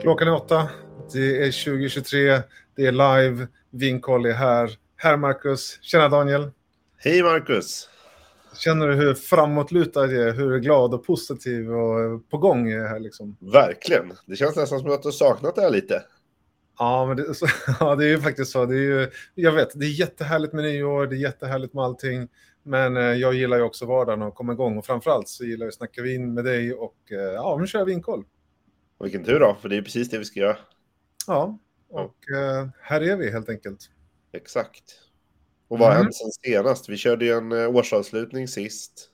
Klockan är åtta. Det är 2023. Det är live. Vinkoll är här. Här Marcus. Tjena Daniel. Hej Marcus. Känner du hur framåtlutad jag är? Hur glad och positiv och på gång jag är här liksom? Verkligen. Det känns nästan som att du har saknat det här lite. Ja, men det, så, ja, det är ju faktiskt så. Det är ju, jag vet, det är jättehärligt med nyår, det är jättehärligt med allting. Men eh, jag gillar ju också vardagen och komma igång. Och framförallt så gillar jag att snacka vin med dig och eh, ja, nu kör vinkoll. Och vilken tur då, för det är precis det vi ska göra. Ja, och eh, här är vi helt enkelt. Exakt. Och vad har Mm. hänt sen senast? Vi körde ju en eh, årsavslutning sist.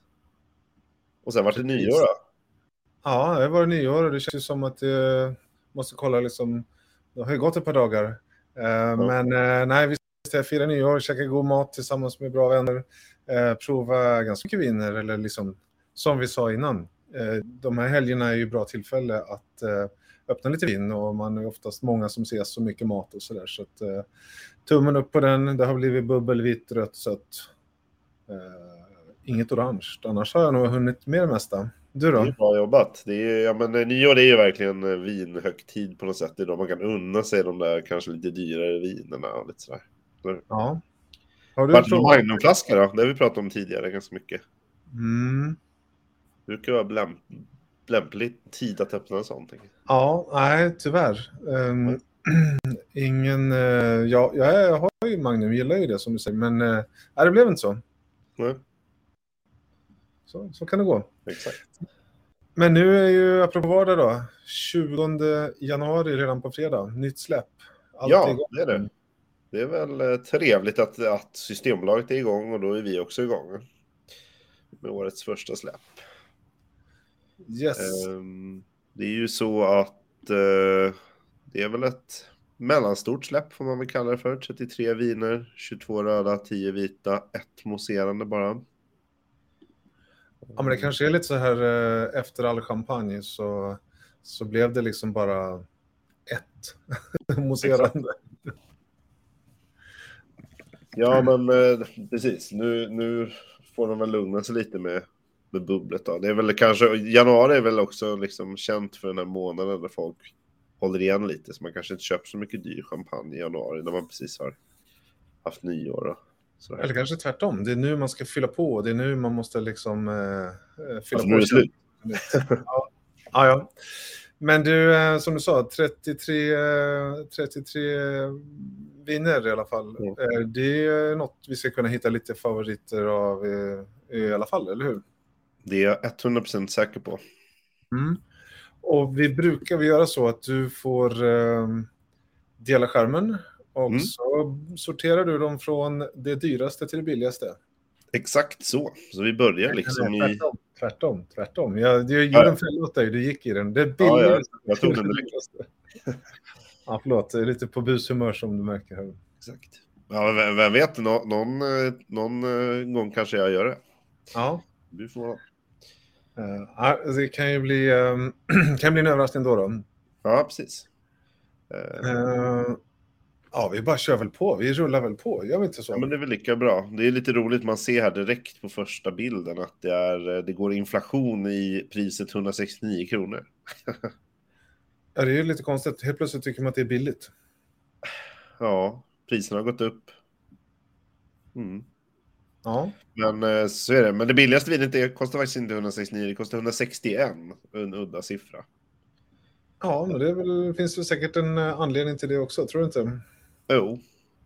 Och sen var det Precis. nyår då. Ja, det var nyår och det känns ju som att jag måste kolla liksom. Det har ju gått ett par dagar. Eh, Men eh, nej, vi ska fira nyår, käka god mat tillsammans med bra vänner. Eh, prova ganska mycket viner eller liksom som vi sa innan. Eh, de här helgerna är ju bra tillfälle att eh, öppna lite vin och man är oftast många som ses så mycket mat och sådär. Så att eh, tummen upp på den. Det har blivit bubbel, vitt, rött, sött. Eh, inget orange. Annars har jag nog hunnit med det mesta. Du Det då? är bra jobbat. Det är, ja, men, nyår är ju verkligen vinhögtid på något sätt. Det är då man kan unna sig de där kanske lite dyrare vinerna och lite sådär. Ja. Har du Vart provat? Magnumflaska då? Det har vi pratat om tidigare ganska mycket. Mm. Det brukar vara lämp lämplig tid att öppna en sån. Ja, nej, tyvärr. Ehm, ingen... Uh, ja, jag har ju Magnum, gillar ju det som du säger, men uh, nej, det blev inte så. Nej, så. Så kan det gå. exakt. Men nu är ju, apropå vardag då, 20 januari redan på fredag, nytt släpp. Allt Ja, igång. det är det. Det är väl eh, trevligt att, att Systembolaget är igång och då är vi också igång. Med årets första släpp. Yes. Ehm, Det är ju så att eh, det är väl ett mellanstort släpp får man väl kalla det för. 33 viner, 22 röda, 10 vita, ett mousserande bara. Ja, men det kanske är lite så här eh, efter all champagne så, så blev det liksom bara ett mousserande. Ja, men eh, precis. Nu, nu får de väl lugna sig lite med, med bubblet. Då. Det är väl kanske, januari är väl också liksom känt för den här månaden där folk håller igen lite. Så man kanske inte köper så mycket dyr champagne i januari när man precis har haft nyår. Och sådär. Eller kanske tvärtom, det är nu man ska fylla på, det är nu man måste liksom eh, eh, fylla Alltså, på. nu är det slut. ja. ja, ja. Men du, eh, som du sa, 33, eh, 33 viner i alla fall. Mm. Eh, Det är något vi ska kunna hitta lite favoriter av i, i alla fall, eller hur? Det är jag 100% säker på. Mm. Och vi brukar vi göra så att du får eh, dela skärmen och Mm. så sorterar du dem från det dyraste till det billigaste. Exakt så. Så vi börjar liksom Nej, i... tvärtom, tvärtom, tvärtom. Jag, jag gjorde en fälla åt dig, du gick i den. Det är Ja, ja, billigaste. jag tog den dyraste. Ja, förlåt, jag är lite på bushumör som du märker. Här. Exakt. Ja, vem, vem vet, nå, någon, eh, någon eh, gång kanske jag gör det. Ja. Du får... Ja, det kan ju bli, eh, kan bli en överraskning då. då. Ja, precis. Eh, ja, vi bara kör väl på. Vi rullar väl på. Gör vi inte så? Ja, men det är väl lika bra. Det är lite roligt, man ser här direkt på första bilden att det, är, det går inflation i priset 169 kronor. Ja, det är ju lite konstigt. Helt plötsligt tycker man att det är billigt. Ja, priserna har gått upp. Mm. Ja, Men eh, så är det. Men det billigaste vinet det kostar faktiskt inte 169, det kostar 161. En udda siffra. ja men det är väl, finns väl säkert en eh, anledning till det också, tror du inte? Jo.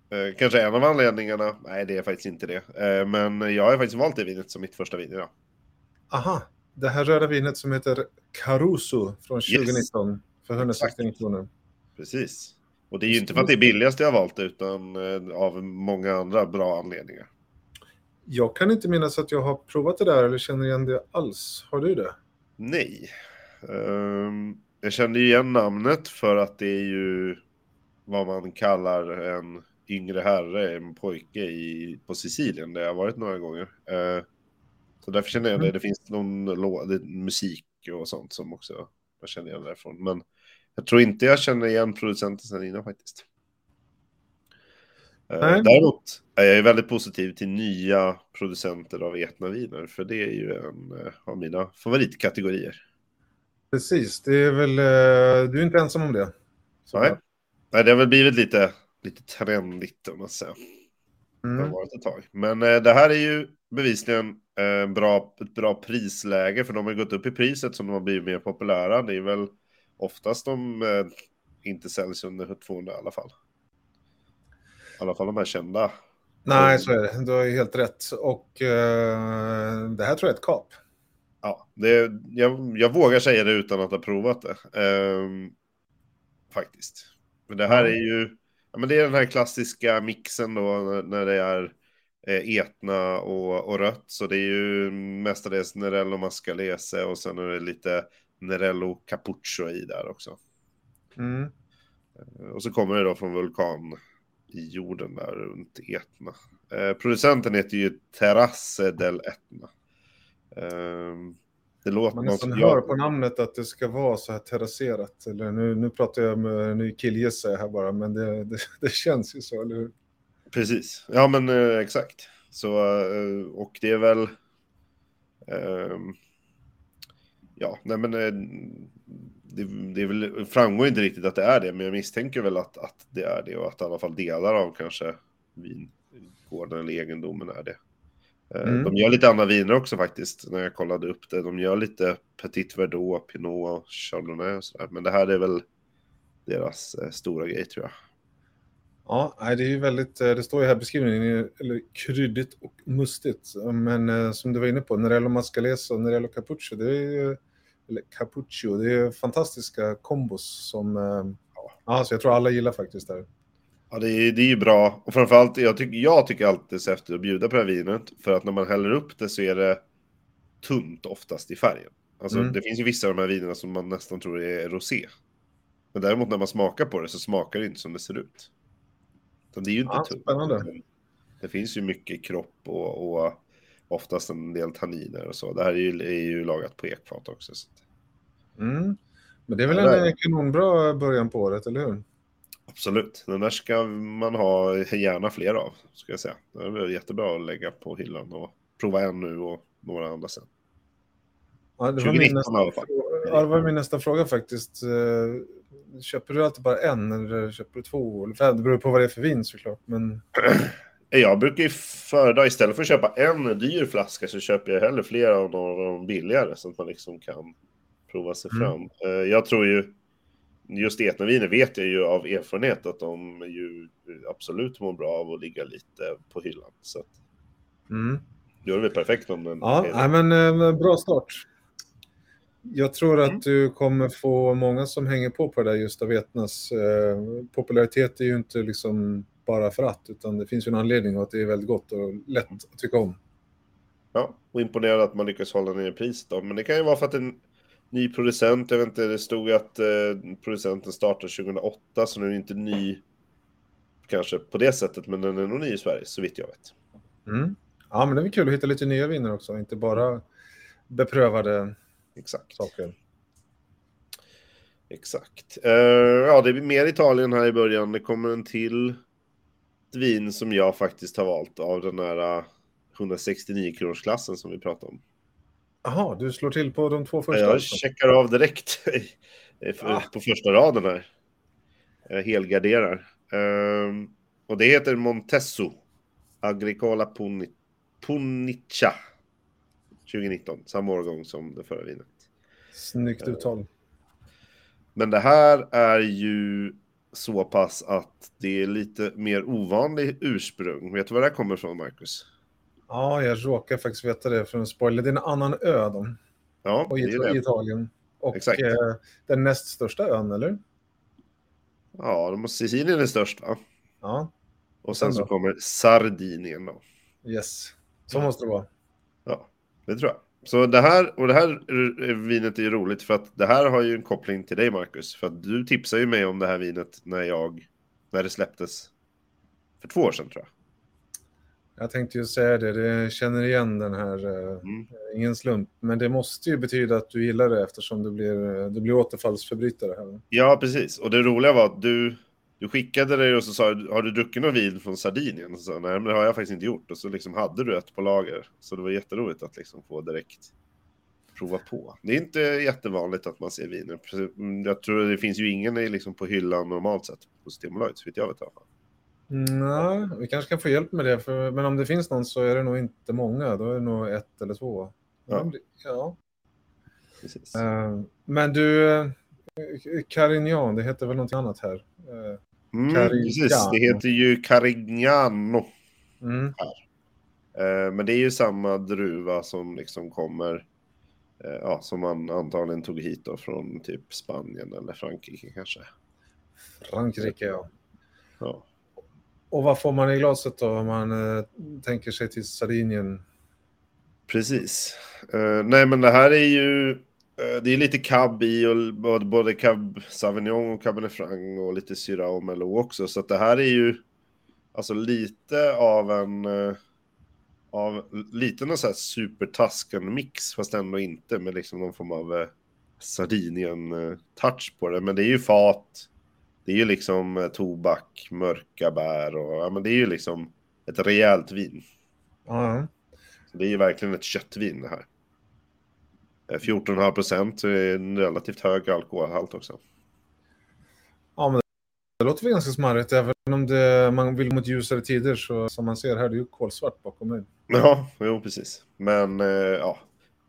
Eh, kanske en av anledningarna. Nej, det är faktiskt inte det. Eh, men jag har faktiskt valt det vinet som mitt första vin idag. Aha, det här röda vinet som heter Caruso från 2019 för 169 kronor. Precis. Och det är ju inte för att det är billigast jag har valt utan av många andra bra anledningar. Jag kan inte minnas att jag har provat det där eller känner igen det alls. Har du det? Nej. Ehm, jag kände igen namnet för att det är ju vad man kallar en yngre herre, en pojke i, på Sicilien där jag varit några gånger. Eh, så därför känner jag det. Mm. Det finns någon lå- det är musik och sånt som också jag känner igen därifrån. Men jag tror inte jag känner igen producenten sen innan faktiskt. Eh, Nej. Däremot är jag väldigt positiv till nya producenter av etnaviner, för det är ju en eh, av mina favoritkategorier. Precis, det är väl, eh, du är inte ensam om det. Nej. Nej, det har väl blivit lite, lite trendigt om man säger. Mm. Det har varit ett tag. Men det här är ju bevisligen eh, bra, ett bra prisläge, för de har gått upp i priset som de har blivit mer populära. Det är väl oftast de inte säljs under 200 i alla fall. I alla fall de här kända. Nej, så är det. Du har ju helt rätt. Och eh, det här tror jag är ett kap. Ja, det, jag, jag vågar säga det utan att ha provat det. Eh, faktiskt. Men det här är ju, ja, men det är den här klassiska mixen då när det är eh, etna och, och rött. Så det är ju mestadels Nerello Mascalese och sen är det lite Nerello Capuccio i där också. Mm. Eh, och så kommer det då från vulkan i jorden där runt Etna. Eh, producenten heter ju Terrasse del Etna. Eh, det låter man nästan hör jag... på namnet att det ska vara så här terrasserat. Eller nu, nu pratar jag med en ny killgissa här bara, men det, det, det, känns ju så, eller hur? Precis, ja men eh, exakt. Så, eh, och det är väl... Eh, ja, nej men eh, det, det är väl, framgår inte riktigt att det är det, men jag misstänker väl att, att det är det och att i alla fall delar av kanske vingården eller egendomen är det. Eh, mm. De gör lite andra viner också faktiskt, när jag kollade upp det. De gör lite Petit Verdot, Pinot och Chardonnay och sådär. Men det här är väl deras eh, stora grej tror jag. Ja, det är ju väldigt, eh, det står ju här beskrivningen, eller kryddigt och mustigt. Men som du var inne på, Nerello Mascalese och Nerello Capuccio, det är ju, eller Capuccio, det är fantastiska kombos som, ja, alltså jag tror alla gillar faktiskt det. Ja, det är, det är ju bra. Och framförallt, jag tycker, jag tycker alltid så efter att bjuda på det här vinet. För att när man häller upp det så är det tunt oftast i färgen. Alltså mm. det finns ju vissa av de här vinerna som man nästan tror är rosé. Men däremot när man smakar på det så smakar det inte som det ser ut. Så det är ju inte ja, tunt. Spännande. Det finns ju mycket kropp och, och oftast en del tanniner och så. Det här är ju, är ju lagat på ekfat också. Mm. Men det är väl ja, en kanonbra början på året, eller hur? Absolut, den där ska man ha gärna fler av, ska jag säga. Det är jättebra att lägga på hyllan och prova en nu och några andra sen. Ja, det var, min nästa, ja, det var min nästa fråga faktiskt. Eh, köper du alltid bara en eller köper du två? Det beror på vad det är för vin såklart. Men... Jag brukar ju föredra, istället för att köpa en dyr flaska så köper jag hellre flera av de billigare så att man liksom kan prova sig mm. fram. Eh, jag tror ju just etnaviner vet jag ju av erfarenhet att de ju absolut mår bra av att ligga lite på hyllan. Så mm. Då är det väl perfekt om den... Ja, nej, men eh, bra start. Jag tror att mm. du kommer få många som hänger på på det där just av etnas. Eh, popularitet är ju inte liksom bara för att, utan det finns ju en anledning och att det är väldigt gott och lätt att tycka om. Ja, och imponerad att man lyckas hålla ner priset då. Men det kan ju vara för att den ny producent. Jag vet inte, det stod att eh, producenten startade 2008, så den är inte ny kanske på det sättet, men den är nog ny i Sverige, så vitt jag vet. Mm. Ja, men det är kul att hitta lite nya viner också, inte bara beprövade Exakt. saker. Exakt. Uh, ja, det blir mer Italien här i början. Det kommer en till vin som jag faktiskt har valt av den här 169 kronorsklassen som vi pratade om. Jaha, du slår till på de två första? Jag alltså. checkar av direkt ah. på första raden här. Jag helgarderar. Um, och det heter Montesso Agricola Puniccia 2019, samma årgång som det förra vinet. Snyggt ehm, uttal. Men det här är ju så pass att det är lite mer ovanlig ursprung. Vet du var det här kommer ifrån, Marcus? Ja, jag råkar faktiskt veta det från spoiler. Det är en annan ö de. Ja, och i, det. Italien. Och Exakt. Eh, den näst största ön, eller? Ja, de Sicilien är störst, va? Ja. Och sen, sen så kommer Sardinien då. Yes, så måste det vara. Ja, det tror jag. Så det här, och det här vinet är ju roligt för att det här har ju en koppling till dig Marcus. För att du tipsade ju mig om det här vinet när jag, när det släpptes för två år sedan tror jag. Jag tänkte ju säga det, det känner igen den här, eh, mm. ingen slump. Men det måste ju betyda att du gillar det eftersom du blir, du blir återfallsförbrytare här. Ja, precis. Och det roliga var att du, du skickade det och så sa har du druckit någon vin från Sardinien? Och så, Nej, men det har jag faktiskt inte gjort. Och så liksom hade du ett på lager. Så det var jätteroligt att liksom få direkt prova på. Det är inte jättevanligt att man ser viner. Jag tror det finns ju ingen liksom på hyllan normalt sett på Systembolaget, så vitt jag vet. Nej, vi kanske kan få hjälp med det. För, men om det finns någon så är det nog inte många. Då är det nog ett eller två. Ja. ja. Precis. Uh, men du, Carignan, det heter väl någonting annat här? Mm, precis, det heter ju Carignano. Mm. Här. Uh, men det är ju samma druva som liksom kommer, ja, som man antagligen tog hit då från typ Spanien eller Frankrike kanske. Frankrike, ja. ja. Och vad får man i glaset då om man eh, tänker sig till Sardinien? Precis. Uh, nej, men det här är ju... Uh, det är lite cab i och både, både cab sauvignon och cabernet franc och lite syra och merlot också. Så det här är ju alltså lite av en... Uh, av lite någon sån här supertasken mix fast ändå inte med liksom någon form av Sardinien-touch på det. Men det är ju fat det är ju liksom eh, tobak, mörka bär och ja, men det är ju liksom ett rejält vin. Mm. Så det är ju verkligen ett köttvin det här. 14,5 eh, procent är en relativt hög alkoholhalt också. Ja, men det låter väl ganska smarrigt. Även om det, man vill mot ljusare tider så som man ser här, det är ju kolsvart bakom mig. Ja, jo precis. Men eh, ja,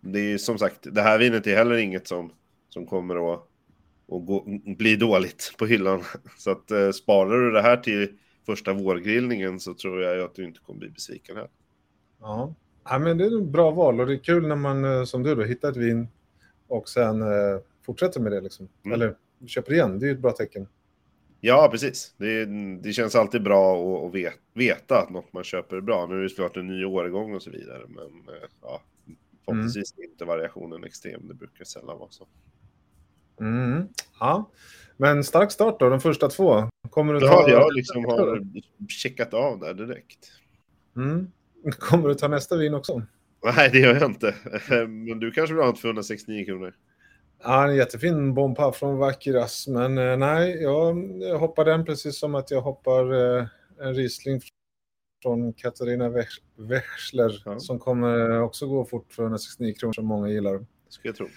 det är som sagt, det här vinet är heller inget som, som kommer att och gå, bli dåligt på hyllan. Så att eh, sparar du det här till första vårgrillningen så tror jag att du inte kommer bli besviken här. Ja, ja men det är ett bra val och det är kul när man eh, som du då hittar ett vin och sen eh, fortsätter med det liksom. Mm. Eller köper igen, det är ett bra tecken. Ja, precis. Det, det känns alltid bra att, att vet, veta att något man köper är bra. Nu är det såklart en ny årgång och så vidare, men eh, ja, förhoppningsvis mm. inte variationen extrem. Det brukar sällan vara så. Mm. Ja, men stark start då, de första två. Kommer du ta... Ja, jag liksom har checkat av där direkt. Mm. Kommer du ta nästa vin också? Nej, det gör jag inte. Men du kanske vill ha ett för 169 kronor? Ja, en jättefin bomba från Vakiras, men eh, nej, jag hoppar den precis som att jag hoppar eh, en Riesling från Katarina Wechsler ja. som kommer också gå fort för 169 kronor som många gillar. Ska jag tro.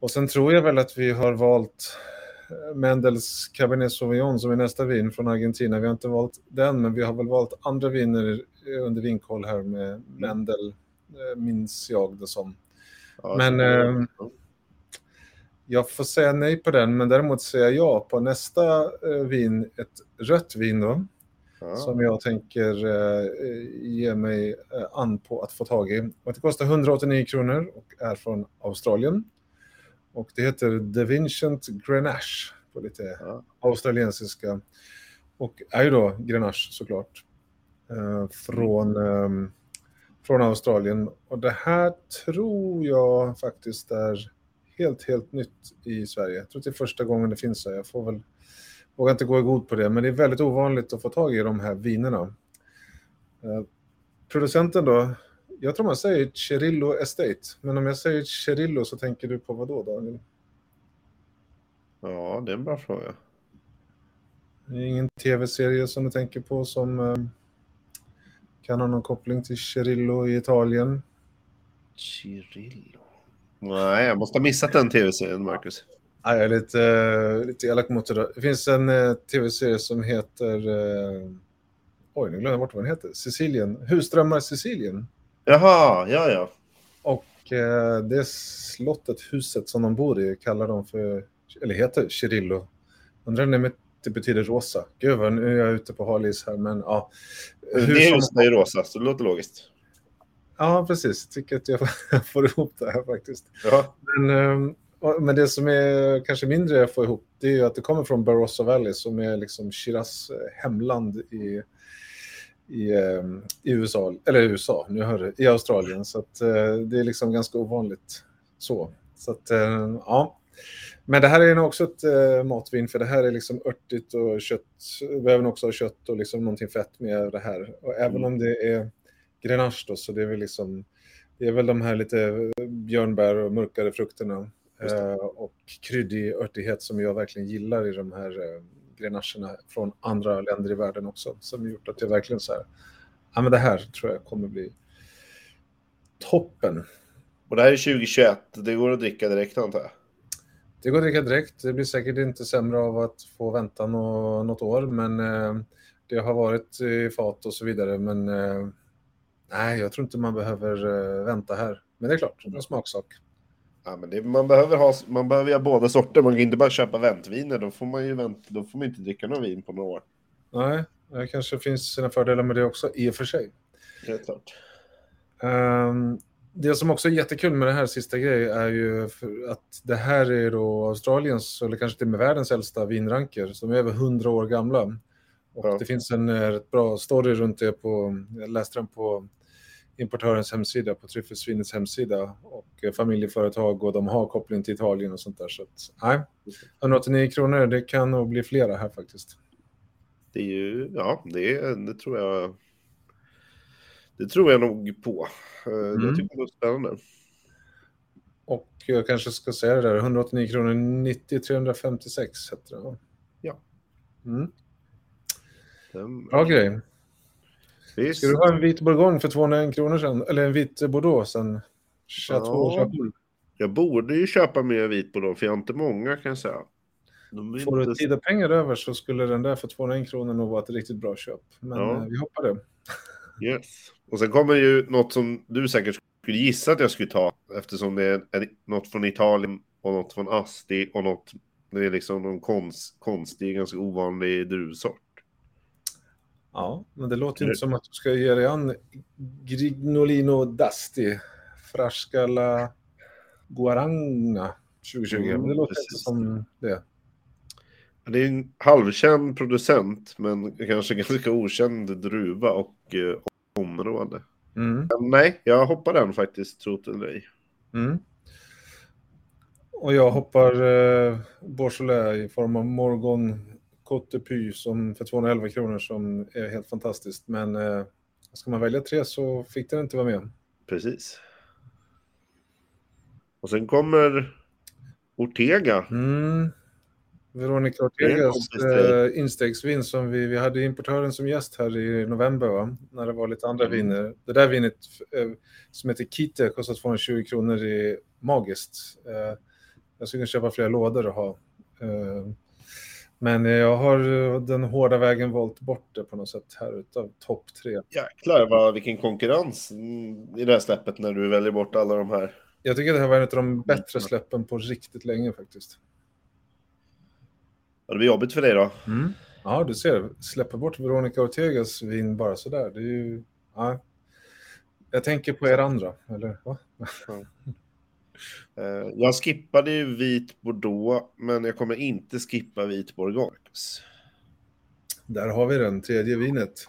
Och sen tror jag väl att vi har valt Mendels Cabernet Sauvignon som är nästa vin från Argentina. Vi har inte valt den, men vi har väl valt andra viner under vinkoll här med mm. Mendel, eh, minns jag det som. Ja, men eh, jag får säga nej på den, men däremot säger jag ja på nästa eh, vin, ett rött vin då. Ja. Som jag tänker eh, ge mig eh, an på att få tag i. Och det kostar 189 kronor och är från Australien. Och det heter The Vincent Grenache på lite ja. australiensiska. Och är ju då Grenache såklart. Eh, från, eh, från Australien. Och det här tror jag faktiskt är helt, helt nytt i Sverige. Jag tror att det är första gången det finns här. Jag får väl, vågar inte gå i god på det, men det är väldigt ovanligt att få tag i de här vinerna. Eh, producenten då, jag tror man säger Cherillo Estate. Men om jag säger Cherillo så tänker du på vad då, Daniel? Ja, det är en bra fråga. Det är ingen tv-serie som du tänker på som um, kan ha någon koppling till Cherillo i Italien? Cirillo? Nej, jag måste ha missat den tv-serien, Marcus. Nej, jag är lite, uh, lite elak mot det. Det finns en uh, tv-serie som heter... Oj, nu glömde jag bort vad den heter. Sicilien. Husdrömmar Sicilien. Jaha, ja, ja. Och eh, det slottet, huset som de bor i, kallar de för, eller heter Cirillo. Undrar om det betyder rosa. Gud vad nu är jag ute på halis här, men ja. Hur det är just det rosa, så det låter logiskt. Ja, precis. Jag tycker att jag får ihop det här faktiskt. Ja. Men, ehm, men det som är kanske mindre att få ihop, det är ju att det kommer från Barossa Valley som är liksom Shiraz eh, hemland i i, ehm, i USA, eller USA, nu hör du, i Australien. Så att, eh, det är liksom ganska ovanligt så. Så att, eh, ja. Men det här är nog också ett eh, matvin, för det här är liksom örtigt och kött. Vi behöver också ha kött och liksom någonting fett med det här. Och även mm. om det är grenache då, så det är väl liksom, det är väl de här lite björnbär och mörkare frukterna. Eh, och kryddig örtighet som jag verkligen gillar i de här grenacherna från andra länder i världen också som gjort att jag verkligen så här, ja men det här tror jag kommer bli toppen. Och det här är 2021. Det går att dricka direkt antar jag? Det går att dricka direkt. Det blir säkert inte sämre av att få vänta nå, något år, men eh, det har varit i fat och så vidare. Men eh, nej, jag tror inte man behöver eh, vänta här. Men det är klart, det är en smaksak. Ja, men det, man behöver ha man behöver ha båda sorter. Man kan inte bara köpa väntviner. Då får man ju vänta, då får man inte dricka någon vin på några år. Nej, det kanske finns sina fördelar med det också, i och för sig. Helt klart. Um, det som också är jättekul med den här sista grejen är ju att det här är då Australiens, eller kanske till och med världens äldsta vinranker, som är över 100 år gamla. Och ja. det finns en eh, rätt bra story runt det på, jag läste den på importörens hemsida, på Tryffelsvinets hemsida och eh, familjeföretag och de har koppling till Italien och sånt där. Så att, nej, 189 kronor, det kan nog bli flera här faktiskt. Det är ju, ja, det, det tror jag. Det tror jag nog på. Eh, mm. Jag tycker det är spännande. Och jag kanske ska säga det där, 189 kronor 90 356 heter det. Ja. Mm. Bra grej. Visst. Ska du ha en vit bourgogne för 201 kronor sen? Eller en vit bordeaux sen? Ja. Jag borde ju köpa mer vit bordeaux, för jag har inte många kan jag säga. Får du tid och pengar över så skulle den där för 201 kronor nog vara ett riktigt bra köp. Men ja. Eh, vi hoppar det. Yes. Och sen kommer ju något som du säkert skulle gissa att jag skulle ta eftersom det är något från Italien och något från Asti och något, det är liksom någon konst, konstig, ganska ovanlig druvsort. Ja, men det låter inte som att du ska ge dig an Grignolino d'Asti, Frascala Guaranga 2020. Mm, men det låter precis. inte som det. Det är en halvkänd producent, men kanske ganska okänd druva och eh, område. Mm. nej, jag hoppar den faktiskt, tro det eller ej. Mm. Och jag hoppar eh, Beaujolais i form av Morgon Cote Py som för 211 kronor som är helt fantastiskt. Men eh, ska man välja tre så fick den inte vara med. Precis. Och sen kommer Ortega. Mm. Veronica Ortegas eh, instegsvin som vi, vi hade importören som gäst här i november, va? när det var lite andra mm. viner. Det där vinet eh, som heter Kite kostar 220 kronor i magiskt. Eh, jag skulle köpa flera lådor och ha. Eh, men jag har den hårda vägen valt bort det på något sätt här utav topp tre. Jäklar vad, vilken konkurrens i det här släppet när du väljer bort alla de här. Jag tycker det här var en av de bättre släppen på riktigt länge faktiskt. Ja, det blir jobbigt för dig då. Mm. Ja, du ser. Släppa bort Veronica Ortegas vin bara sådär. Det är ju... Ja. Jag tänker på er andra, eller? Va? Ja. Eh, jag skippade ju vit Bordeaux, men jag kommer inte skippa vit Bourgogne. Där har vi den, tredje vinet.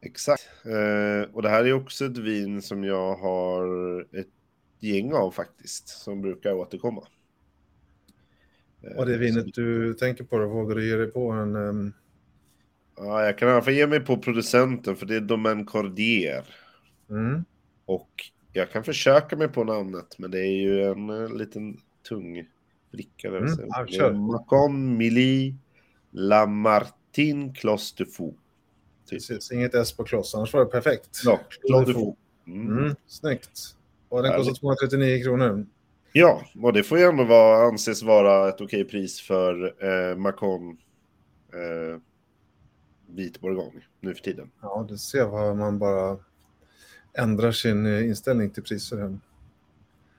Exakt. Eh, och det här är också ett vin som jag har ett gäng av faktiskt, som brukar återkomma. Och det vinet du tänker på då, vågar du ge dig på en... Um... Ja, jag kan i alla fall ge mig på producenten, för det är Domaine Cordier. Mm. Och jag kan försöka mig på namnet, men det är ju en, eh, liten tung bricka. Mm. Ja, Macon Mili Lamartine Clos de Fou. Precis, inget S på Kloss, annars var det perfekt. Ja, Clos de Fou. Mm. Mm, snyggt. Och den kostar 239 kronor. Ja, och det får ju ändå vara, anses vara ett okej pris för eh, Macon eh, vit bourgogne nu för tiden. Ja, det ser vad man bara ändrar sin eh, inställning till priser.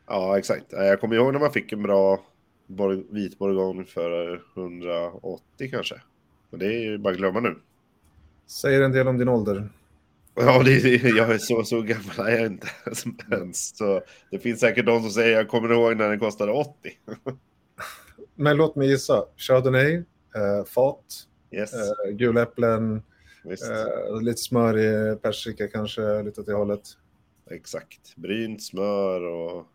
Ja, exakt. Jag kommer ihåg när man fick en bra vit bourgogne för 180 kanske. Men det är ju bara att glömma nu. Säger en del om din ålder. Ja, det, jag är så, så gammal är jag inte ens. Så det finns säkert de som säger jag kommer ihåg när den kostade 80. Men låt mig gissa. Chardonnay, eh, fat, yes. eh, gula äpplen, eh, lite smör i persika kanske, lite åt det hållet. Exakt. Brynt smör och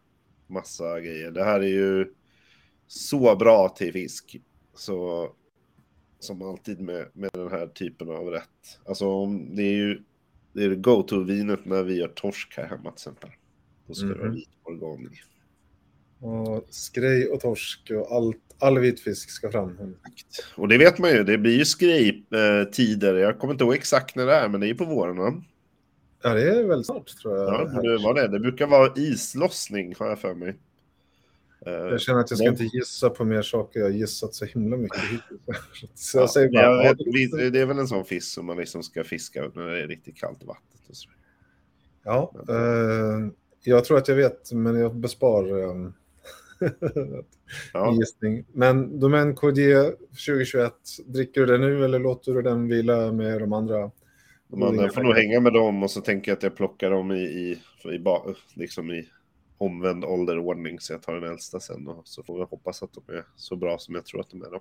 massa grejer. Det här är ju så bra till fisk. Så som alltid med, med den här typen av rätt. Alltså det är ju det är go-to-vinet när vi gör torsk här hemma till exempel. Då ska mm. det vara vit bourgogne. Och skrej och torsk och allt, all vit fisk ska fram. Och det vet man ju, det blir ju skrejtider. Jag kommer inte ihåg exakt när det är, men det är på våren. Va? Ja, det är väldigt snart tror jag. Ja, det var det. Det brukar vara islossning har jag för mig. Eh, jag känner att jag ska det... inte gissa på mer saker. Jag har gissat så himla mycket hittills. Ja, det, det är väl en sån fisk som man liksom ska fiska när det är riktigt kallt vatten. Ja, eh, jag tror att jag vet, men jag bespar eh, ja. gissning. Men Domän KD 2021, dricker du den nu eller låter du den vila med de andra? De andra får nog hänga med dem och så tänker jag att jag plockar dem i, i, i, liksom i omvänd ålderordning så jag tar den äldsta sen och så får vi hoppas att de är så bra som jag tror att de är då.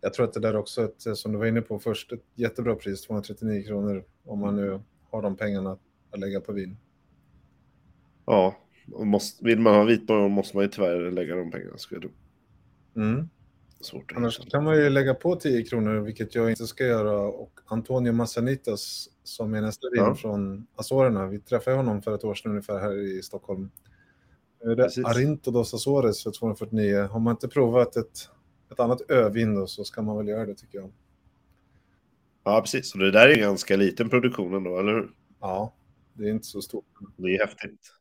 Jag tror att det där också, ett, som du var inne på först, ett jättebra pris, 239 kronor om man nu har de pengarna att lägga på vin. Ja, och måste, vill man ha vitborg måste man ju tyvärr lägga de pengarna. Ska jag mm. Svårt Annars kan man ju lägga på 10 kronor, vilket jag inte ska göra. Och Antonio Massanitas, som är nästa vin ja. från Azorerna, vi träffade honom för ett år sedan ungefär här i Stockholm. Det Arinto dos Azores för 249. Har man inte provat ett, ett annat övin då så ska man väl göra det tycker jag. Ja, precis. Och det där är ganska liten produktion ändå, eller hur? Ja, det är inte så stort. Det är häftigt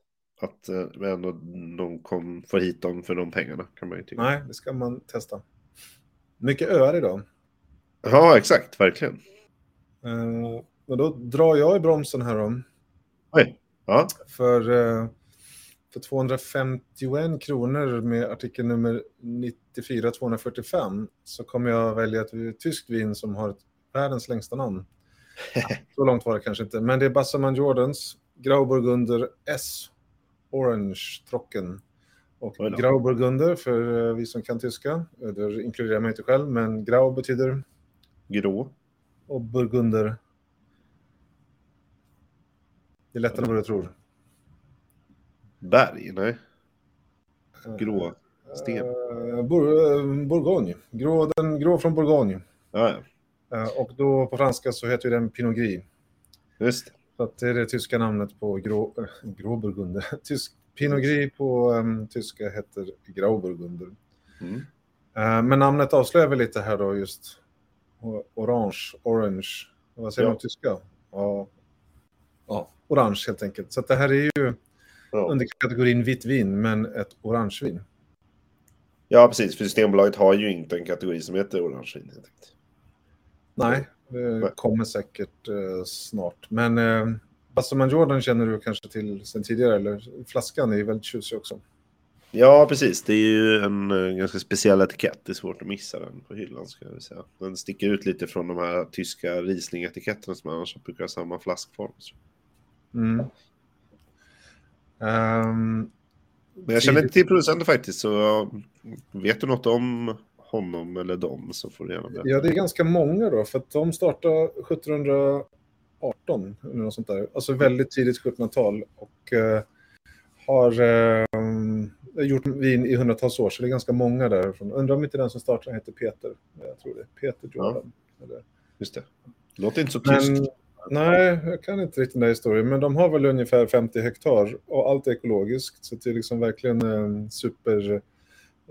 att eh, ändå de kom, får hit dem för de pengarna kan man ju tycka. Nej, det ska man testa. Mycket öar idag. Ja, exakt, verkligen. Uh, men då drar jag i bromsen här då. Oj, ja. För, uh, för 251 kronor med artikel nummer 94-245 så kommer jag välja ett tyskt vin som har världens längsta namn. så långt var det kanske inte, men det är Bassaman Jordans Grauburgunder S Orange Trocken. Och Grauburgunder för eh, vi som kan tyska. Det inkluderar mig inte själv, men Grau betyder? Grå. Och Burgunder? Det är lättare än vad du tror. Berg? Nej. Grå? Sten? Uh, Bourgogne. Grå, den grå från Bourgogne. Ja, ja. Uh, och då på franska så heter den Pinot Gris. Just det. Så att det är det tyska namnet på grå, äh, gråburgunder. Tysk, Pinot Gris på um, tyska heter Grauburgunder. Mm. Uh, men namnet avslöjar väl lite här då just orange, orange. Vad säger ja. man på tyska? Ja. ja, orange helt enkelt. Så det här är ju ja. under kategorin vitt vin, men ett orangevin. Ja, precis. För Systembolaget har ju inte en kategori som heter orangevin. Helt enkelt. Nej, kommer säkert eh, snart. Men eh, Bassaman Jordan känner du kanske till sen tidigare, eller flaskan är ju väldigt tjusig också. Ja, precis. Det är ju en uh, ganska speciell etikett. Det är svårt att missa den på hyllan, ska jag säga. Den sticker ut lite från de här tyska Riesling-etiketterna som annars brukar ha samma flaskform. Mm. Um, Men jag känner inte till producenten faktiskt, så vet du något om honom eller dem så får du gärna berätta. Ja, det är ganska många då, för att de startade 1718, eller något sånt där. Alltså väldigt tidigt 1700-tal och eh, har eh, gjort vin i hundratals år, så det är ganska många därifrån. Undrar om inte den som startade heter Peter. Jag tror det. Peter Jordan. Ja. Eller... Just det. Det låter inte så tyskt. Nej, jag kan inte riktigt den där historien, men de har väl ungefär 50 hektar och allt är ekologiskt. Så det är liksom verkligen en super eh,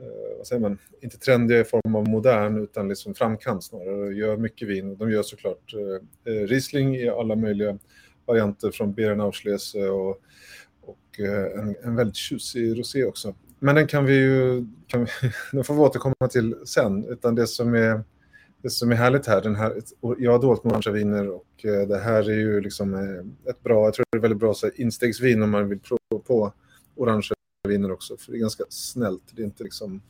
Eh, vad säger man, inte trendiga i form av modern utan liksom framkant snarare. De Gör mycket vin. De gör såklart eh, eh, Riesling i alla möjliga varianter från Beerenauslese och, och eh, en, en väldigt tjusig rosé också. Men den kan vi ju, kan vi, den får vi återkomma till sen, utan det som är det som är härligt här, den här, jag har dolt med orangea viner och eh, det här är ju liksom eh, ett bra, jag tror det är väldigt bra så här, instegsvin om man vill prova på orangea viner också, för det är ganska snällt. Det är inte liksom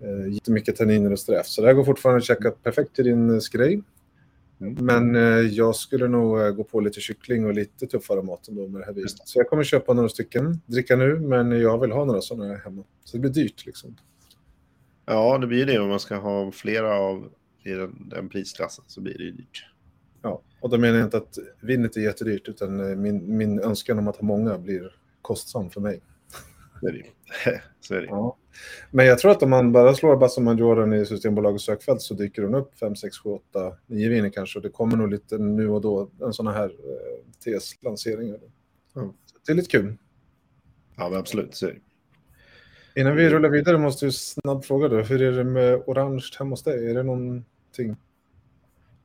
eh, jättemycket tanniner och sträv. Så det här går fortfarande att checka perfekt till din eh, skrej. Mm. Men eh, jag skulle nog eh, gå på lite kyckling och lite tuffare mat ändå med det här vinet. Så jag kommer köpa några stycken, dricka nu, men jag vill ha några sådana hemma. Så det blir dyrt liksom. Ja, det blir det om man ska ha flera av i den, den prisklassen så blir det dyrt. Ja, och då menar jag inte att vinet är jättedyrt utan eh, min, min önskan om att ha många blir kostsam för mig. Så är det, så är det. Ja. Men jag tror att om man bara slår Bassa Majoren i Systembolagets sökfält så dyker hon upp 5, 6, 7, 8, 9 viner kanske. Och det kommer nog lite nu och då en sån här eh, TS-lanseringar. Mm. Det är lite kul. Ja, men absolut. Så är det. Innan vi rullar vidare måste jag snabbt fråga då. Hur är det med orange hemma hos dig? Är det någonting?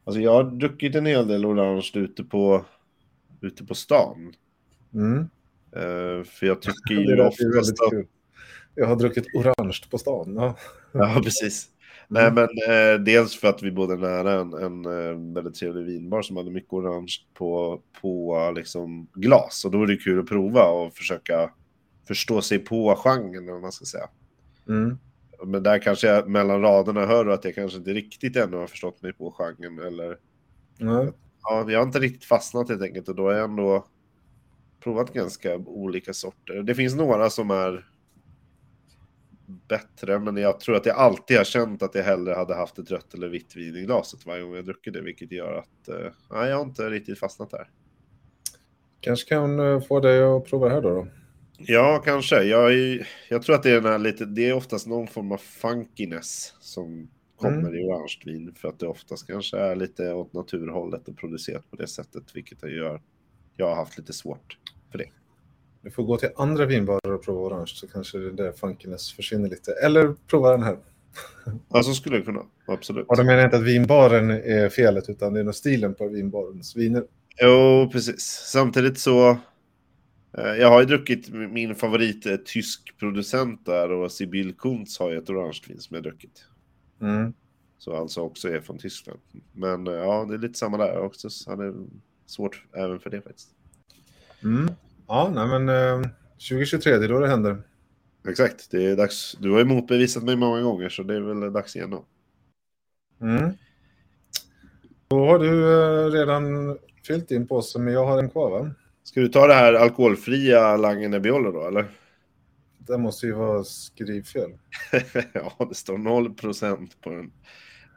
Alltså jag har druckit en hel del orange ute på ute på stan. Mm. Eh, för jag tycker ju oftast att... Jag har druckit orange på stan. Ja. Ja, precis. Nej, men eh, dels för att vi bodde nära en, en eh, väldigt trevlig vinbar som hade mycket orange på, på liksom, glas. Och då är det kul att prova och försöka förstå sig på genren, eller vad man ska säga. Mm. Men där kanske jag mellan raderna hör att jag kanske inte riktigt ännu har förstått mig på genren. Eller, Nej. ja, jag har inte riktigt fastnat helt enkelt och då har jag ändå provat ganska olika sorter. Det finns några som är bättre, men jag tror att jag alltid har känt att jag hellre hade haft ett rött eller vitt vin i glaset varje gång jag druckit det, vilket gör att eh, nej, jag har inte riktigt fastnat där. Kanske kan eh, få dig att prova det här då. då. Ja, kanske. Jag, är, jag tror att det är, den här lite, det är oftast någon form av funkiness som kommer Mm. i orange vin, för att det oftast kanske är lite åt naturhållet och producerat på det sättet, vilket jag gör. Jag har haft lite svårt för det. Du får gå till andra vinbarer och prova orange så kanske det där funkiness försvinner lite. Eller prova den här. Ja, så skulle det kunna. Absolut. Och då menar jag inte att vinbaren är felet utan det är nog stilen på vinbarens viner. Jo, precis. Samtidigt så... eh, Jag har ju druckit min favorit eh, tysk producent där och Sibyl Kuntz har ju ett orange vin som jag druckit. Mm. Så alltså också är från Tyskland. Men eh, ja, det är lite samma där också. Så det är svårt även för det faktiskt. Mm. Ja, nej men eh, 2023, det är då det händer. Exakt, det är dags. Du har ju motbevisat mig många gånger så det är väl dags igen då. Mm. Då har du eh, redan fyllt din påse, men jag har en kvar va? Ska du ta det här alkoholfria Langen Nebbiolo då eller? Det måste ju vara skrivfel. ja, det står 0% på den.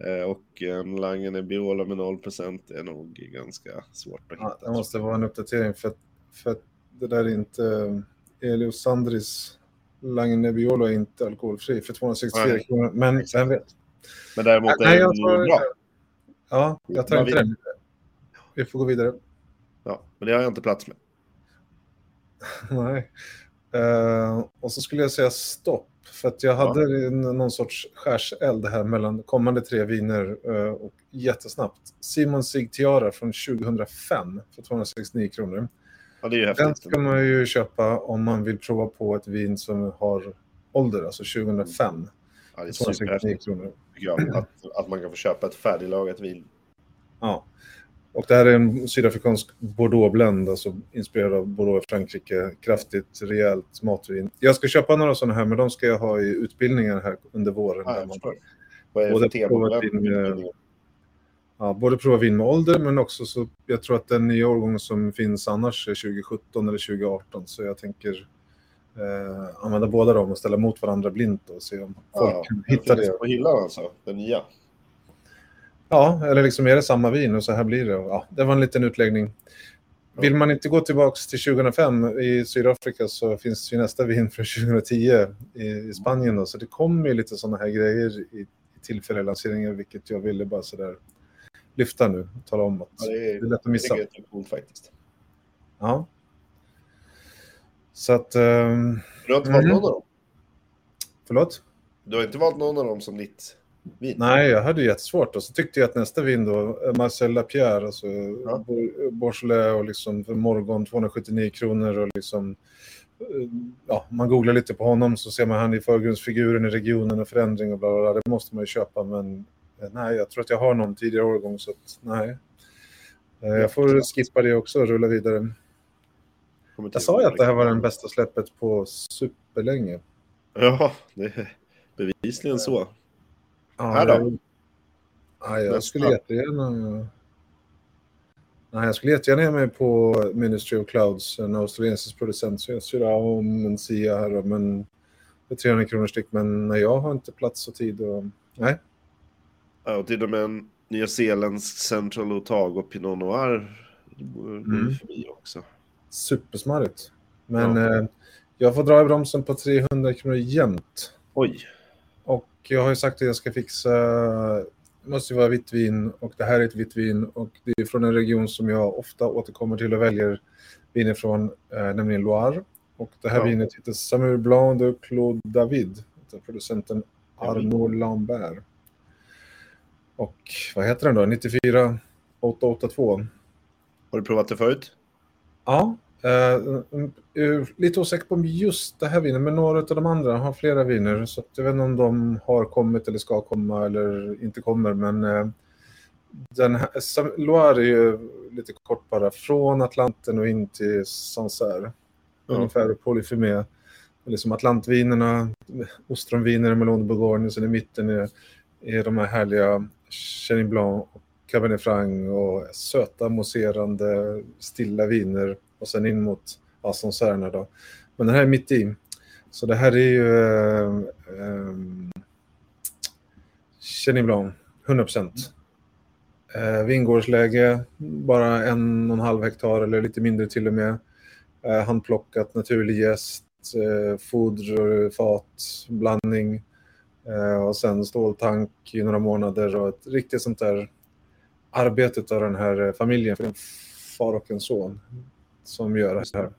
Eh, Och en Langen Nebbiolo med 0% är nog ganska svårt att hitta. Ja, det måste vara en uppdatering för, att- för att det där är inte... Elios Sandris Lange Nebbiolo är inte alkoholfri för 264 Nej. kronor. Men vem vet? Men däremot är Nej, den ju tar- bra. Ja, jag tar inte den. Vi får gå vidare. Ja, men det har jag inte plats med. Nej. Eh, och så skulle jag säga stopp. För att jag hade en, någon sorts skärseld här mellan kommande tre viner eh, och jättesnabbt. Simon Sig Tiara från 2005 för 269 kronor. Ja, det är ju Den häftigt. ska man ju köpa om man vill prova på ett vin som har ålder, alltså 2005. Ja, det är 269 superhäftigt jag. Att, att man kan få köpa ett färdiglagat vin. Ja. Och det här är en sydafrikansk Bordeaux-blend, alltså inspirerad av Bordeaux i Frankrike. Kraftigt, rejält matvin. Jag ska köpa några sådana här, men de ska jag ha i utbildningar här under våren. Ja, jag förstår. Vad är det för tema? provat Vem- in, eh, ja, både prova vin med ålder, men också så jag tror att den nya årgången som finns annars är 2017 eller 2018. Så jag tänker eh, använda båda dem och ställa mot varandra blint och se om folk Ja, kan hitta det. På hyllan alltså, den nya. Ja, eller liksom är det samma vin och så här blir det. Ja, det var en liten utläggning. Vill man inte gå tillbaka till 2005 i Sydafrika så finns ju nästa vin från 2010 i, i Spanien. Då, så det kommer ju lite sådana här grejer i, i tillfälliga lanseringar, vilket jag ville bara sådär lyfta nu. Tala om att Ja, det det är, lätt att missa. det är coolt faktiskt. Ja. Så att, ehm, Du har inte valt Mm. någon av dem? förlåt? Du har inte valt någon av dem som ditt vin? Nej, jag hade jättesvårt. Och så tyckte jag att nästa vin då, Marcel Lapierre, alltså Ja. Beaujolais och liksom för Morgon 279 kronor och liksom eh, Ja, man googlar lite på honom så ser man han i förgrundsfiguren i regionen och förändring och bla bla bla. Det måste man ju köpa men nej, jag tror att jag har någon tidigare årgång så att nej. Eh, Jag får skippa det också och rulla vidare. Jag sa ju att det här var den bästa släppet på superlänge. Ja, det är bevisligen så. Ja, Här då? Ja, jag Nästa. skulle jättegärna... Nej, jag skulle jättegärna ge mig på Ministry of Clouds, en australiensisk producent. Så jag ser om en Sia här, men det är 300 kronor styck. Men jag har inte plats och tid. Och... Nej, Ja, och till och med en nyzeeländsk Central Otago Pinot Noir Mm. förbi också. supersmarrigt. Men Ja. eh, jag får dra i bromsen på 300 kronor jämt. Oj, Och jag har ju sagt att jag ska fixa, det måste ju vara vitt vin och det här är ett vitt vin och det är från en region som jag ofta återkommer till och väljer vin ifrån, eh, nämligen Loire. Och det här Ja. vinet heter Samuel Blanc de Claude David, av producenten. Arnaud Lambert. Och vad heter den då? 94 882. har du provat det förut? Ja, uh, lite osäker på just det här vinet, men några av de andra har flera viner. Så jag vet inte om de har kommit eller ska komma eller inte kommer. Men uh, den här, Loire är ju lite kort bara från Atlanten och in till Sancerre. Ja. Ungefär Polyfemé. Liksom Atlantvinerna, ostronviner, Melon de Bourgogne och sen i mitten är, är de här härliga Chenin Blanc Cabernet Franc och söta, mousserande, stilla viner och sen in mot ja, Sancerre då. Men den här är mitt i. Så det här är ju eh, eh, Chenin Blanc, 100 procent. Eh, vingårdsläge, bara en och en halv hektar eller lite mindre till och med. Eh, handplockat, naturlig gäst, eh, foder, fat, blandning Eh, och sen ståltank i några månader och ett riktigt sånt där arbetet av den här eh, familjen, för en far och en son som gör det här.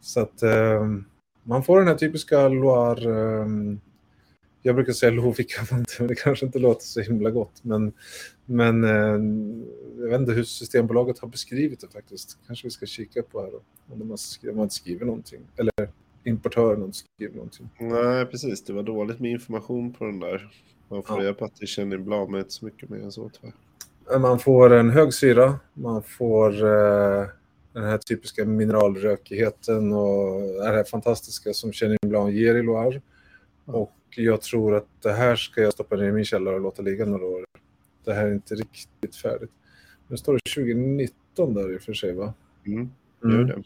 Så att eh, man får den här typiska Loire eh, jag brukar säga Lovikkavanti, men det kanske inte låter så himla gott. Men, men eh, jag vet inte hur Systembolaget har beskrivit det faktiskt. kanske vi ska kika på här då. Om de har skrivit, inte skriver någonting. Eller importören inte skrivit någonting. Nej, precis. Det var dåligt med information på den där. Man får reda på att det känner blad med inte så mycket mer än så tyvärr. Man får en hög syra. Man får eh, den här typiska mineralrökigheten och det här fantastiska som Chenin Blanc ger i Loire. Och jag tror att det här ska jag stoppa ner i min källare och låta ligga några år. Det här är inte riktigt färdigt. Nu står det 2019 där i och för sig va? Mm, mm. det.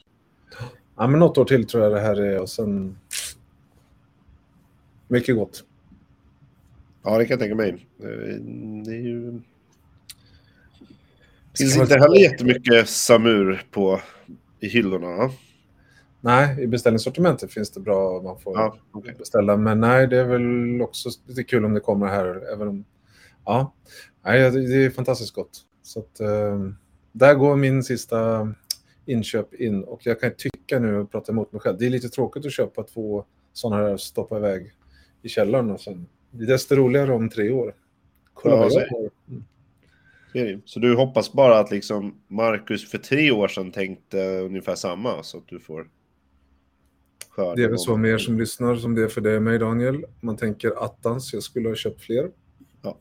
Ja, men något år till tror jag det här är och sen... Mycket gott. Ja, det kan jag tänka mig. Det är ju... Det finns inte heller jättemycket Samur på i hyllorna. Nej, i beställningssortimentet finns det bra man får ja, okay. beställa. Men nej, det är väl också lite kul om det kommer här. Även om, ja, nej, det är fantastiskt gott. Så att, eh, där går min sista inköp in. Och jag kan tycka nu, och prata emot mig själv, det är lite tråkigt att köpa två sådana här och stoppa iväg i källaren. Och sen, det är desto roligare om tre år. Kolla ja, vad jag har. Mm. Så du hoppas bara att liksom Marcus för tre år sedan tänkte ungefär samma så att du får skörda. Det är väl så mer som lyssnar som det är för dig och mig Daniel. Man tänker attans, jag skulle ha köpt fler. Ja.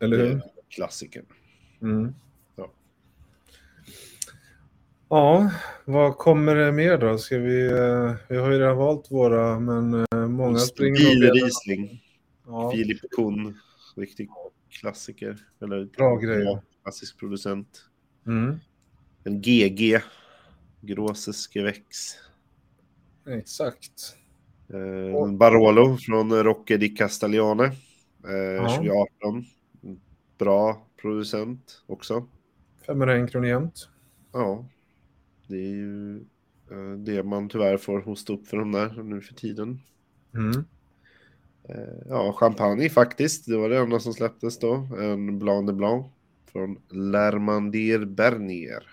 Eller hur? Klassiker. Mm. Ja. ja, vad kommer det mer då? Ska vi, uh, vi har ju redan valt våra, men uh, många springer... Bilrisling. Ja. Filip Kuhn, riktig klassiker. Eller Bra grej. Klassisk producent. Mm. En GG, Grosses Geväx. Exakt. Eh, Barolo från Rocche di Castaglione. Eh, 2018. Bra producent också. 501 kronor jämt. Ja. Det är ju eh, det man tyvärr får hosta upp för de där nu för tiden. Mm. Eh, ja, champagne faktiskt. Det var det enda som släpptes då. En Blanc de Blanc från Lermandir Bernier.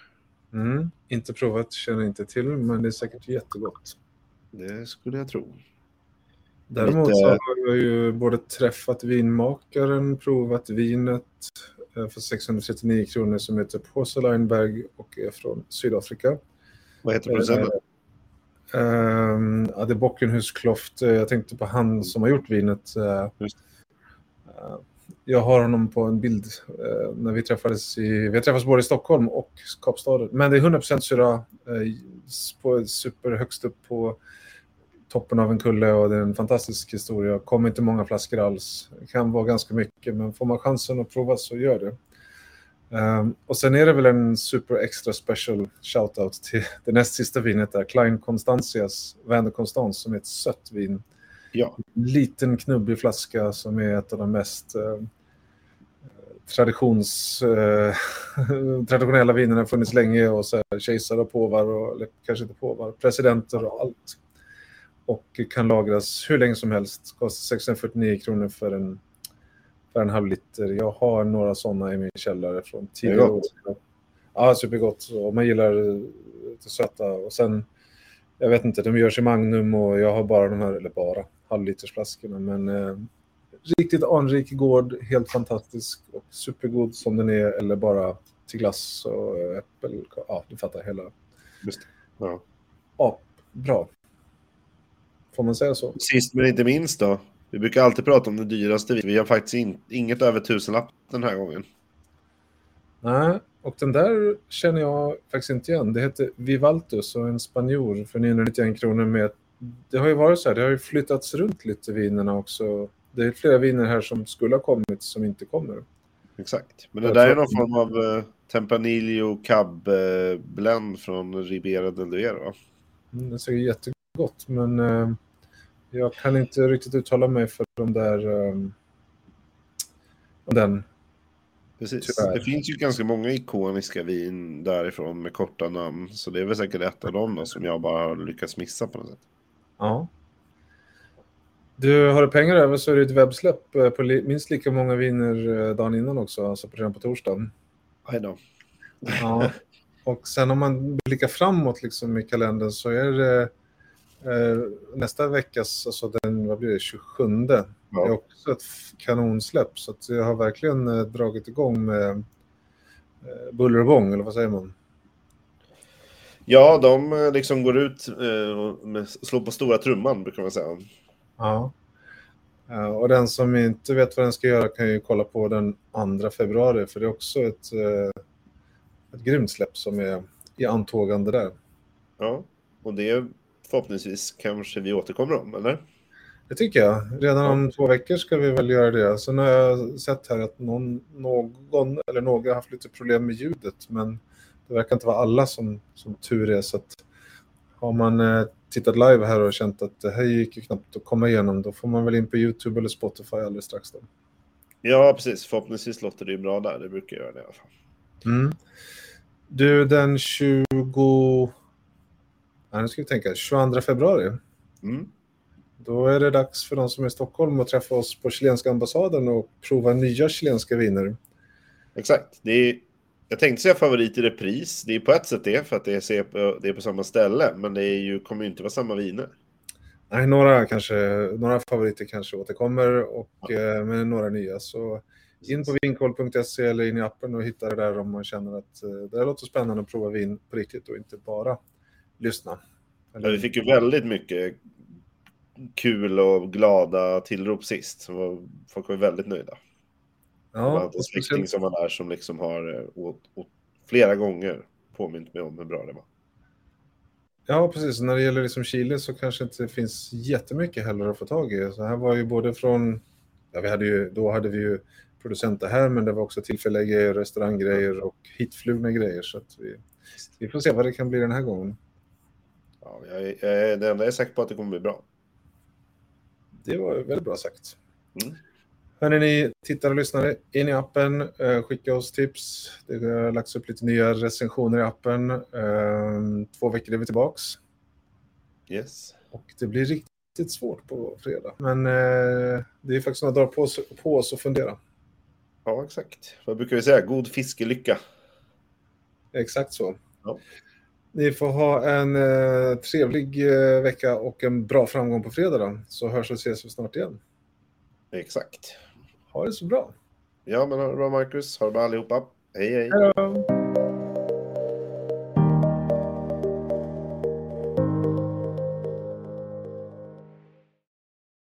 Mm. Inte provat, känner inte till, men det är säkert jättegott. Det skulle jag tro. Däremot Lite... så har jag ju både träffat vinmakaren, provat vinet för 639 kronor som heter Porcelainberg och är från Sydafrika. Vad heter producenten? Uh, uh, ja, det är Bockenhus Kloft. Jag tänkte på han som har gjort vinet. Uh, jag har honom på en bild när vi träffades i, vi träffats både i Stockholm och Kapstaden. Men det är 100% syra, på, superhögst upp på toppen av en kulle och det är en fantastisk historia. Kommer inte många flaskor alls. Det kan vara ganska mycket, men får man chansen att prova så gör det. Um, och sen är det väl en super extra special shoutout till det näst sista vinet där, Klein Constantias Vänner Constance som är ett sött vin. Ja. Liten knubbig flaska som är ett av de mest uh, traditions, uh, traditionella vinerna funnits länge och så här, kejsare och påvar och eller, kanske inte påvar, presidenter och allt och kan lagras hur länge som helst. Kostar 649 kronor för en, för en halv liter. Jag har några sådana i min källare från tidigare år. Ja, supergott. Om man gillar det söta. Och sen, jag vet inte, de görs i Magnum och jag har bara de här, eller bara, halvlitersflaskorna. Men eh, riktigt anrik gård, helt fantastisk och supergod som den är. Eller bara till glass och äppel. Ja, du fattar hela, Just, ja. Ja, bra. Får man säga så? Sist men inte minst då. Vi brukar alltid prata om det dyraste. Vi har faktiskt in, inget över tusenlapp den här gången. Nej, och den där känner jag faktiskt inte igen. Det heter Vivaltus och en spanjor för 991 kronor med... Det har ju varit så här, det har ju flyttats runt lite vinerna också. Det är flera viner här som skulle ha kommit som inte kommer. Exakt. Men det där är någon form av uh, Tempranillo Cab uh, blend från Ribera del Duero. Mm, Det ser jättegott, men eh, jag kan inte riktigt uttala mig för de där... Om den. Precis. Tyvärr. Det finns ju ganska många ikoniska vin därifrån med korta namn. Så det är väl säkert ett av dem då, som jag bara har lyckats missa på något sätt. Ja. Du, har du pengar över så är det ett webbsläpp eh, på li- minst lika många viner eh, dagen innan också, alltså på- redan på torsdagen. I know. Ja. Och sen om man blickar framåt liksom i kalendern så är det nästa veckas, alltså den, vad blir det, 27. Det är Ja. också ett kanonsläpp så jag har verkligen eh, dragit igång med eh, buller och bång, eller vad säger man? ja, de eh, liksom går ut eh, och slår på stora trumman brukar man säga. Ja. Eh, Och den som inte vet vad den ska göra kan ju kolla på den 2 februari för det är också ett, eh, ett grymt släpp som är i antågande där. Ja, och det förhoppningsvis kanske vi återkommer om, eller? Det tycker jag. Redan Ja. om två veckor ska vi väl göra det. Sen har jag sett här att någon, någon eller några har haft lite problem med ljudet men det verkar inte vara alla som, som tur är så att har man eh, tittat live här och känt att det här gick ju knappt att komma igenom då får man väl in på YouTube eller Spotify alldeles strax då. Ja, precis. Förhoppningsvis låter det ju bra där. Det brukar göra det i alla fall. Mm. Du, den 20... Ja, nu ska vi tänka. 22 februari. Mm. Då är det dags för de som är i Stockholm att träffa oss på chilenska ambassaden och prova nya chilenska viner. Exakt. Det är, jag tänkte säga favorit i repris. Det är på ett sätt det, för att det är, se- det är på samma ställe. Men det är ju, kommer ju inte vara samma viner. Nej, några, kanske, några favoriter kanske återkommer, och, eh, men några nya. Så in på vinkoll.se eller in i appen och hitta det där om man känner att eh, det låter spännande att prova vin på riktigt och inte bara lyssna. Ja, vi fick ju väldigt mycket kul och glada tillrop sist. Folk var väldigt nöjda. Ja, och en släkting som var där som liksom har eh, åt, åt flera gånger påmint mig om hur bra det var. ja, precis. När det gäller liksom Chile så kanske inte finns jättemycket heller att få tag i. Så här var ju både från, ja, vi hade ju, då hade vi ju producenter här, men det var också tillfälliga grejer, restauranggrejer och hitflugna grejer. Så att vi, vi får se vad det kan bli den här gången. Ja, jag, är- jag är det enda jag är säker på att det kommer bli bra. Det var väldigt bra sagt. Mm. Hörrni, ni tittare och lyssnare, in i appen, eh, skicka oss tips. Det har lagts upp lite nya recensioner i appen. Eh, två veckor är vi tillbaks Yes. och det blir riktigt svårt på fredag. Men eh, det är faktiskt några dagar på oss, på oss att fundera. Ja, exakt. Vad brukar vi säga? God fiskelycka. Exakt så. Ja. Ni får ha en eh, trevlig eh, vecka och en bra framgång på fredag då. Så hörs och ses vi snart igen. Exakt. Ha det så bra. Ja, men ha det bra Marcus. Ha det bra allihopa. Hej, hej. Hej då!